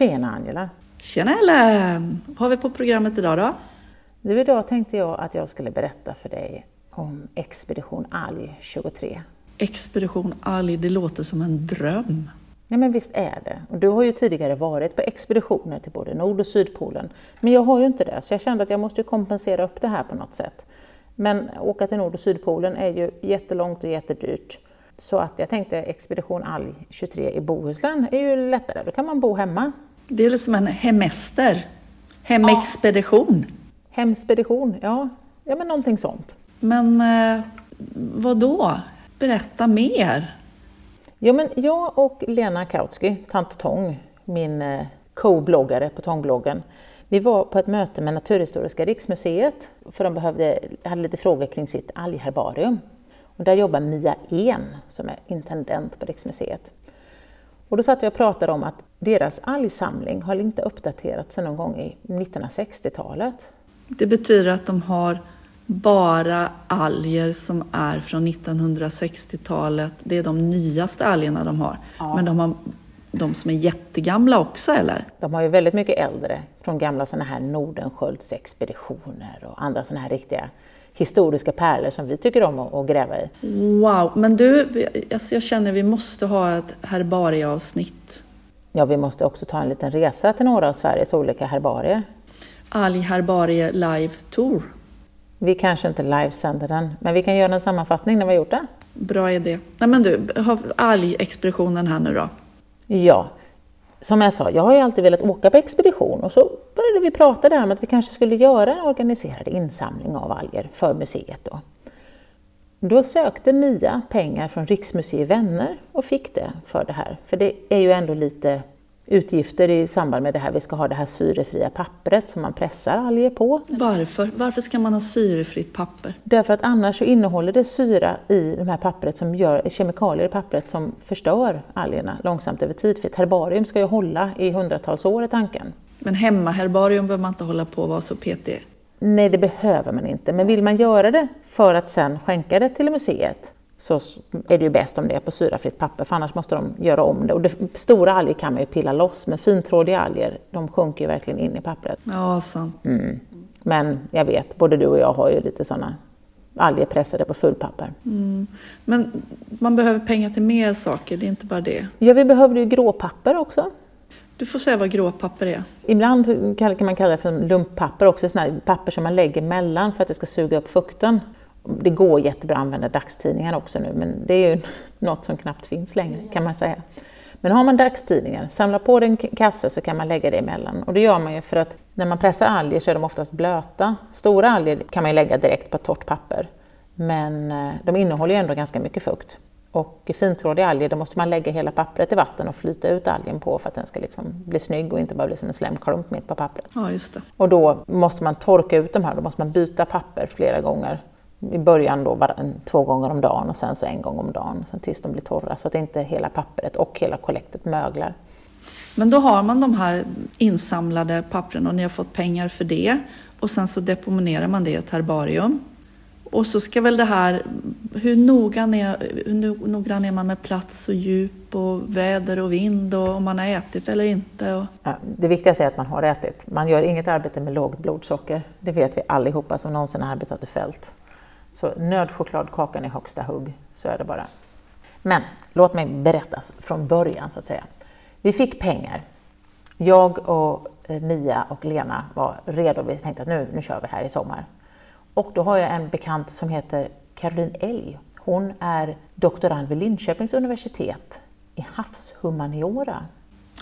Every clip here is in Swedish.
Tjena Angela! Tjena Ellen! Vad har vi på programmet idag då? Du, idag tänkte jag att jag skulle berätta för dig om Expedition Alg 23. Expedition Alg, det låter som en dröm. Ja men visst är det. Och du har ju tidigare varit på expeditioner till både Nord och Sydpolen. Men jag har ju inte det, så jag kände att jag måste kompensera upp det här på något sätt. Men åka till Nord och Sydpolen är ju jättelångt och jättedyrt. Så att jag tänkte Expedition Alg 23 i Bohuslän är ju lättare, då kan man bo hemma. Det är liksom en hemester. Hemexpedition. Ja. Hemspedition, ja. Ja men någonting sånt. Men eh, vad då? Berätta mer. Jo men jag och Lena Kautsky, Tant Tång, min eh, co-bloggare på Tångbloggen, vi var på ett möte med Naturhistoriska riksmuseet för de behövde, hade lite frågor kring sitt algherbarium. Och där jobbar Mia En som är intendent på Riksmuseet. Och då satt vi och pratade om att deras algsamling har inte uppdaterats sedan någon gång i 1960-talet. Det betyder att de har bara alger som är från 1960-talet. Det är de nyaste algerna de har. Ja. Men de har de som är jättegamla också eller? De har ju väldigt mycket äldre från gamla sådana här Nordenskiölds expeditioner och andra sådana här riktiga historiska pärlor som vi tycker om att gräva i. Wow, men du, alltså jag känner att vi måste ha ett herbarieavsnitt. Ja, vi måste också ta en liten resa till några av Sveriges olika herbarier. Algherbarie Live Tour. Vi kanske inte livesänder den, men vi kan göra en sammanfattning när vi har gjort det. Bra idé. Nej men du, algexpeditionen här nu då. Ja, som jag sa, jag har ju alltid velat åka på expedition och så började vi prata där om att vi kanske skulle göra en organiserad insamling av alger för museet. Då. Då sökte Mia pengar från Riksmuseet Vänner och fick det för det här. För det är ju ändå lite utgifter i samband med det här. Vi ska ha det här syrefria pappret som man pressar alger på. Varför? Varför ska man ha syrefritt papper? Därför att annars så innehåller det syra i det här pappret som gör kemikalier i pappret som förstör algerna långsamt över tid. För ett herbarium ska ju hålla i hundratals år i tanken. Men hemmaherbarium behöver man inte hålla på och vara så petig? Nej, det behöver man inte. Men vill man göra det för att sen skänka det till museet så är det ju bäst om det är på syrafritt papper, för annars måste de göra om det. Och det, stora alger kan man ju pilla loss, men fintrådiga alger, de sjunker ju verkligen in i pappret. Ja, sant. Mm. Men jag vet, både du och jag har ju lite sådana alger pressade på fullpapper. Mm. Men man behöver pengar till mer saker, det är inte bara det? Ja, vi behövde ju gråpapper också. Du får säga vad gråpapper är. Ibland kan man kalla det för lumppapper också, sådana papper som man lägger mellan för att det ska suga upp fukten. Det går jättebra att använda dagstidningar också nu, men det är ju något som knappt finns längre kan man säga. Men har man dagstidningar, samla på dig en kasse så kan man lägga det emellan. Och det gör man ju för att när man pressar alger så är de oftast blöta. Stora alger kan man ju lägga direkt på torrt papper, men eh, de innehåller ju ändå ganska mycket fukt. Och fintrådiga alger, då måste man lägga hela pappret i vatten och flyta ut algen på för att den ska liksom bli snygg och inte bara bli som en slemklump mitt på pappret. Ja, just det. Och då måste man torka ut de här, då måste man byta papper flera gånger i början då var två gånger om dagen och sen så en gång om dagen sen tills de blir torra så att inte hela pappret och hela kollektet möglar. Men då har man de här insamlade pappren och ni har fått pengar för det och sen så deponerar man det i ett herbarium. Och så ska väl det här, hur noggrann är, hur noggrann är man med plats och djup och väder och vind och om man har ätit eller inte? Och... Ja, det viktigaste är att man har ätit. Man gör inget arbete med lågt blodsocker. Det vet vi allihopa som någonsin har arbetat i fält. Så nödchokladkakan i högsta hugg, så är det bara. Men låt mig berätta från början så att säga. Vi fick pengar. Jag och eh, Mia och Lena var redo. Vi tänkte att nu, nu kör vi här i sommar. Och då har jag en bekant som heter Caroline Elg. Hon är doktorand vid Linköpings universitet i havshumaniora.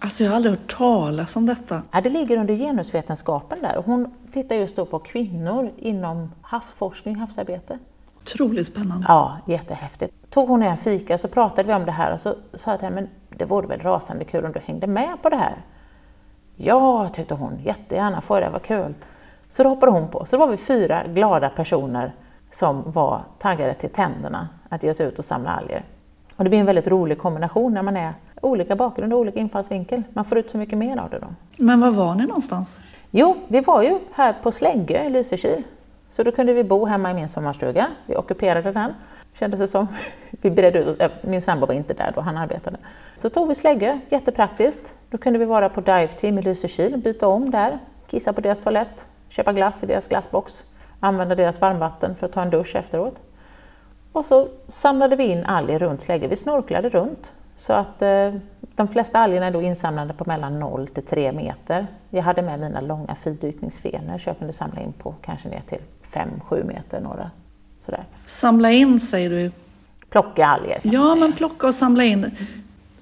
Alltså jag har aldrig hört talas om detta. Ja, det ligger under genusvetenskapen där. Hon tittar just då på kvinnor inom havsforskning, havsarbete. Otroligt spännande. Ja, jättehäftigt. Tog hon en fika så pratade vi om det här och så sa jag till henne, men det vore väl rasande kul om du hängde med på det här? Ja, tyckte hon, jättegärna, får det, vad kul. Så då hoppade hon på. Så då var vi fyra glada personer som var taggade till tänderna att ge oss ut och samla alger. Och det blir en väldigt rolig kombination när man är olika bakgrund och olika infallsvinkel. Man får ut så mycket mer av det då. Men var var ni någonstans? Jo, vi var ju här på Släggö i Lysekil. Så då kunde vi bo hemma i min sommarstuga. Vi ockuperade den. kändes det som. Vi beredde ut, min sambo var inte där då, han arbetade. Så tog vi slägge, jättepraktiskt. Då kunde vi vara på dive team i Lysekil, byta om där, kissa på deras toalett, köpa glass i deras glassbox, använda deras varmvatten för att ta en dusch efteråt. Och så samlade vi in alger runt slägge. Vi snorklade runt så att eh, de flesta algerna är då insamlade på mellan 0 till 3 meter. Jag hade med mina långa fridykningsfenor så jag kunde samla in på kanske ner till 5-7 meter. Några, sådär. Samla in säger du? Plocka alger. Ja, men plocka och samla in.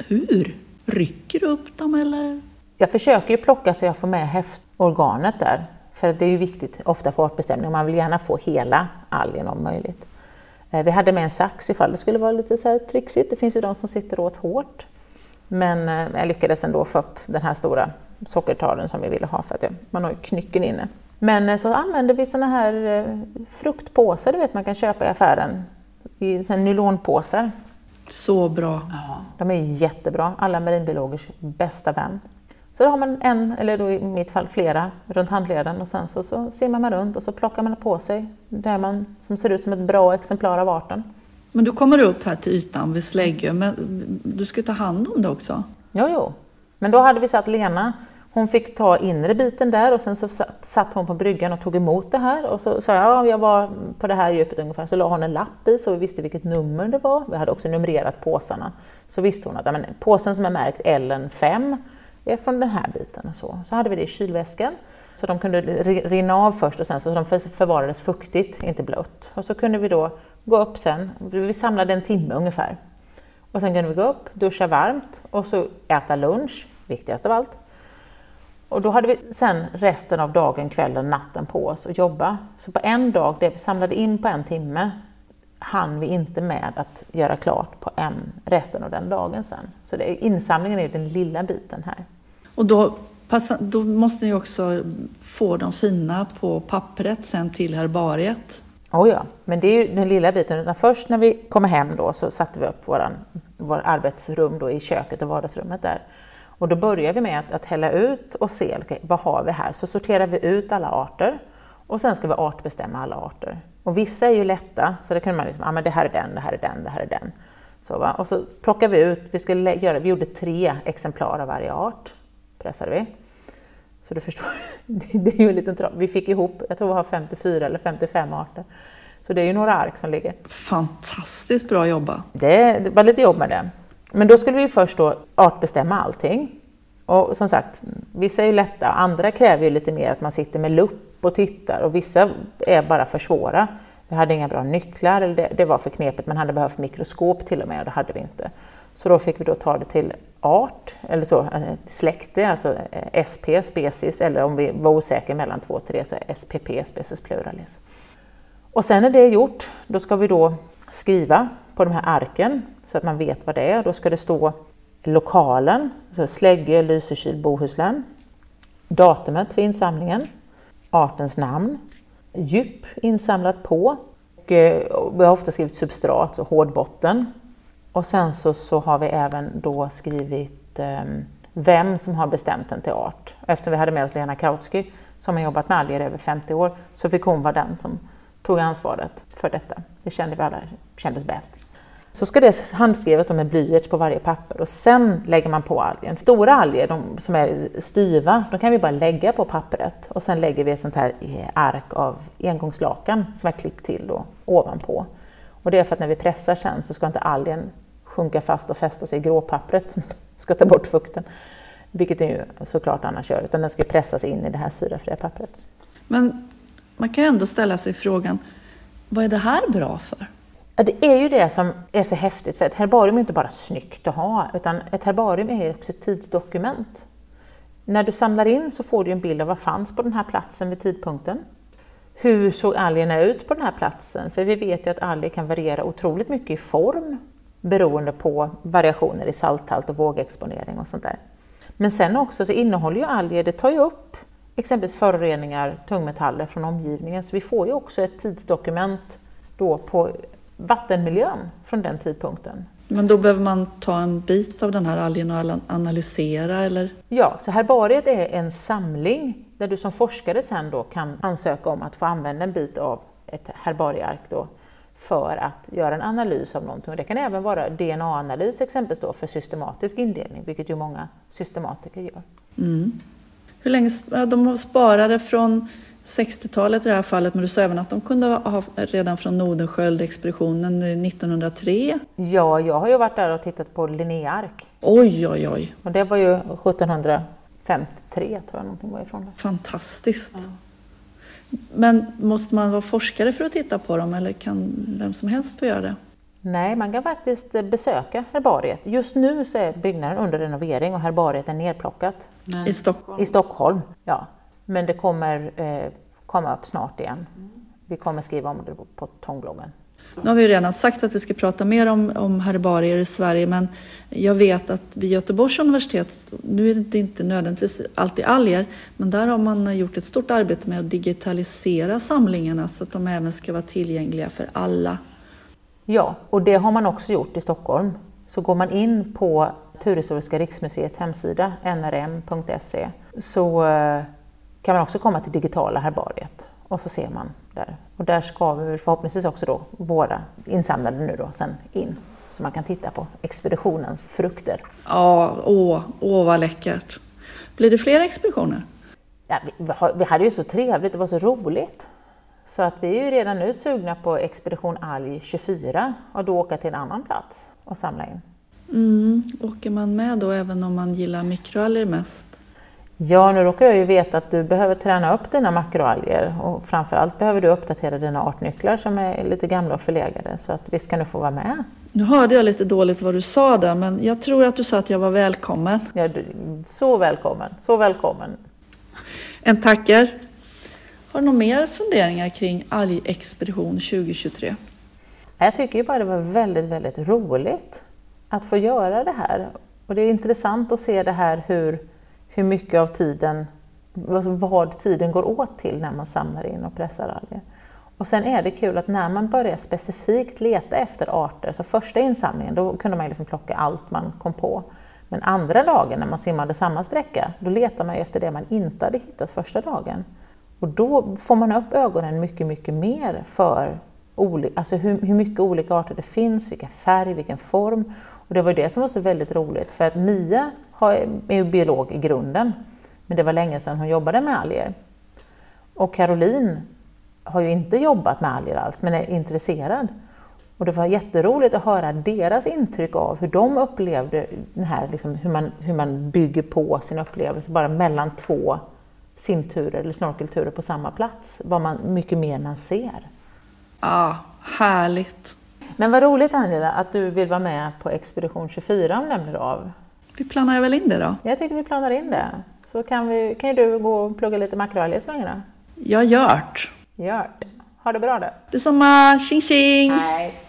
Hur? Rycker du upp dem eller? Jag försöker ju plocka så jag får med häftorganet där. För det är ju viktigt, ofta för artbestämning, man vill gärna få hela algen om möjligt. Eh, vi hade med en sax ifall det skulle vara lite så här trixigt. Det finns ju de som sitter åt hårt. Men eh, jag lyckades ändå få upp den här stora sockertalen som vi ville ha för att man har ju knycken inne. Men eh, så använde vi såna här fruktpåsar du vet man kan köpa i affären. I nylonpåsar. Så bra! Ja, de är jättebra. Alla marinbiologers bästa vän. Så då har man en, eller då i mitt fall flera, runt handleden och sen så, så simmar man runt och så plockar man på sig det man, som ser ut som ett bra exemplar av arten. Men du kommer upp här till ytan vid Släggö, men du ska ta hand om det också? Jo, jo. Men då hade vi satt Lena, hon fick ta inre biten där och sen så satt hon på bryggan och tog emot det här och så sa jag, ja, jag var på det här djupet ungefär, så la hon en lapp i så vi visste vilket nummer det var. Vi hade också numrerat påsarna. Så visste hon att men, påsen som är märkt LN5 är Eh, från den här biten. Och så. så hade vi det i kylväskan. Så de kunde rinna av först och sen så de förvarades fuktigt, inte blött. Och så kunde vi då gå upp sen, vi samlade en timme ungefär. Och sen kunde vi gå upp, duscha varmt och så äta lunch, viktigast av allt. Och då hade vi sen resten av dagen, kvällen, natten på oss att jobba. Så på en dag, det vi samlade in på en timme, hann vi inte med att göra klart på en, resten av den dagen sen. Så det, insamlingen är den lilla biten här. Och då, då måste ni också få de fina på pappret sen till herbariet? Oh ja, men det är ju den lilla biten. Utan först när vi kommer hem då så satte vi upp våran, vår arbetsrum då i köket och vardagsrummet där. Och då börjar vi med att, att hälla ut och se okay, vad har vi här. Så sorterar vi ut alla arter och sen ska vi artbestämma alla arter. Och vissa är ju lätta, så det kan man liksom, ah, men det här är den, det här är den, det här är den. Så, va? Och så plockar vi ut, vi, ska göra, vi gjorde tre exemplar av varje art, pressade vi. Så du förstår, det är ju en liten Vi fick ihop, jag tror vi har 54 eller 55 arter. Så det är ju några ark som ligger. Fantastiskt bra jobbat! Det, det var lite jobb med det. Men då skulle vi först då artbestämma allting. Och som sagt, vissa är ju lätta, andra kräver ju lite mer att man sitter med lupp och tittar och vissa är bara för svåra. Vi hade inga bra nycklar, eller det, det var för knepigt, man hade behövt mikroskop till och med och det hade vi inte. Så då fick vi då ta det till art, eller så, eh, släkte, alltså eh, SP, species, eller om vi var osäkra mellan två och tre så SPP, species pluralis. Och sen när det är gjort, då ska vi då skriva på de här arken så att man vet vad det är. Då ska det stå lokalen, så Slägge, Lysekil, Bohuslän, datumet för insamlingen, artens namn, djup insamlat på. Och, eh, vi har ofta skrivit substrat, så hårdbotten. Och sen så, så har vi även då skrivit eh, vem som har bestämt den till art. Eftersom vi hade med oss Lena Kautsky som har jobbat med alger i över 50 år så fick hon vara den som tog ansvaret för detta. Det kände vi alla kändes bäst. Så ska det handskrivet med blyerts på varje papper och sen lägger man på algen. Stora alger de som är styva, de kan vi bara lägga på pappret och sen lägger vi ett sånt här eh, ark av engångslakan som är klippt till då, ovanpå. Och det är för att när vi pressar sen så ska inte algen sjunka fast och fästa sig i gråpappret som ska ta bort fukten. Vilket den ju såklart annars gör, utan den ska pressas in i det här syrafria pappret. Men man kan ju ändå ställa sig frågan, vad är det här bra för? Ja, det är ju det som är så häftigt, för ett herbarium är inte bara snyggt att ha, utan ett herbarium är också ett tidsdokument. När du samlar in så får du en bild av vad fanns på den här platsen vid tidpunkten. Hur såg algerna ut på den här platsen? För vi vet ju att alger kan variera otroligt mycket i form beroende på variationer i salthalt och vågexponering och sånt där. Men sen också så innehåller ju alger, det tar ju upp exempelvis föroreningar, tungmetaller från omgivningen, så vi får ju också ett tidsdokument då på vattenmiljön från den tidpunkten. Men då behöver man ta en bit av den här algen och analysera eller? Ja, så herbariet är en samling där du som forskare sen då kan ansöka om att få använda en bit av ett herbarieark då för att göra en analys av någonting. Och det kan även vara DNA-analys exempelvis då för systematisk indelning, vilket ju många systematiker gör. Mm. Hur länge, de sparade från 60-talet i det här fallet, men du sa även att de kunde ha redan från Nordenskiöld-expeditionen 1903? Ja, jag har ju varit där och tittat på Linnéark. Oj, oj, oj! Och det var ju 1753 tror jag någonting var ifrån. Det. Fantastiskt! Ja. Men måste man vara forskare för att titta på dem eller kan vem som helst få göra det? Nej, man kan faktiskt besöka herbariet. Just nu så är byggnaden under renovering och herbariet är nerplockat. I Stockholm? I Stockholm, ja. Men det kommer eh, komma upp snart igen. Vi kommer skriva om det på Tångbloggen. Nu har vi redan sagt att vi ska prata mer om, om herbarier i Sverige men jag vet att vid Göteborgs universitet, nu är det inte nödvändigtvis alltid alger, men där har man gjort ett stort arbete med att digitalisera samlingarna så att de även ska vara tillgängliga för alla. Ja, och det har man också gjort i Stockholm. Så går man in på Naturhistoriska riksmuseets hemsida, nrm.se, så eh, kan man också komma till digitala herbariet och så ser man där. Och där ska vi förhoppningsvis också då våra insamlade nu då sen in så man kan titta på expeditionens frukter. Ja, åh, åh vad läckert. Blir det fler expeditioner? Ja, vi, vi hade ju så trevligt, det var så roligt. Så att vi är ju redan nu sugna på Expedition Alg 24 och då åka till en annan plats och samla in. Mm. Åker man med då även om man gillar mikroalger mest? Ja, nu råkar jag ju veta att du behöver träna upp dina makroalger och framförallt behöver du uppdatera dina artnycklar som är lite gamla och förlegade så att visst kan du få vara med. Nu hörde jag lite dåligt vad du sa där men jag tror att du sa att jag var välkommen. Ja, du, så välkommen, så välkommen. En tacker. Har du några mer funderingar kring algexpedition 2023? Jag tycker ju bara det var väldigt, väldigt roligt att få göra det här. Och det är intressant att se det här hur hur mycket av tiden, alltså vad tiden går åt till när man samlar in och pressar alger. Och sen är det kul att när man börjar specifikt leta efter arter, så första insamlingen då kunde man liksom plocka allt man kom på. Men andra dagen när man simmade samma sträcka, då letar man efter det man inte hade hittat första dagen. Och då får man upp ögonen mycket, mycket mer för alltså hur, hur mycket olika arter det finns, vilken färg, vilken form. Och det var det som var så väldigt roligt, för att Mia är ju biolog i grunden, men det var länge sedan hon jobbade med alger. Och Caroline har ju inte jobbat med alger alls, men är intresserad. Och det var jätteroligt att höra deras intryck av hur de upplevde den här, liksom, hur, man, hur man bygger på sin upplevelse bara mellan två simturer eller snorkelturer på samma plats. Vad man, mycket mer man ser. Ja, härligt. Men vad roligt Angela att du vill vara med på Expedition 24 om den blir av. Vi planerar väl in det då? Jag tycker vi planerar in det. Så kan, vi, kan ju du gå och plugga lite makroalger så länge då? Ja, gjort. Gjort. Ha det bra då. Detsamma. Tjing tjing! Hej.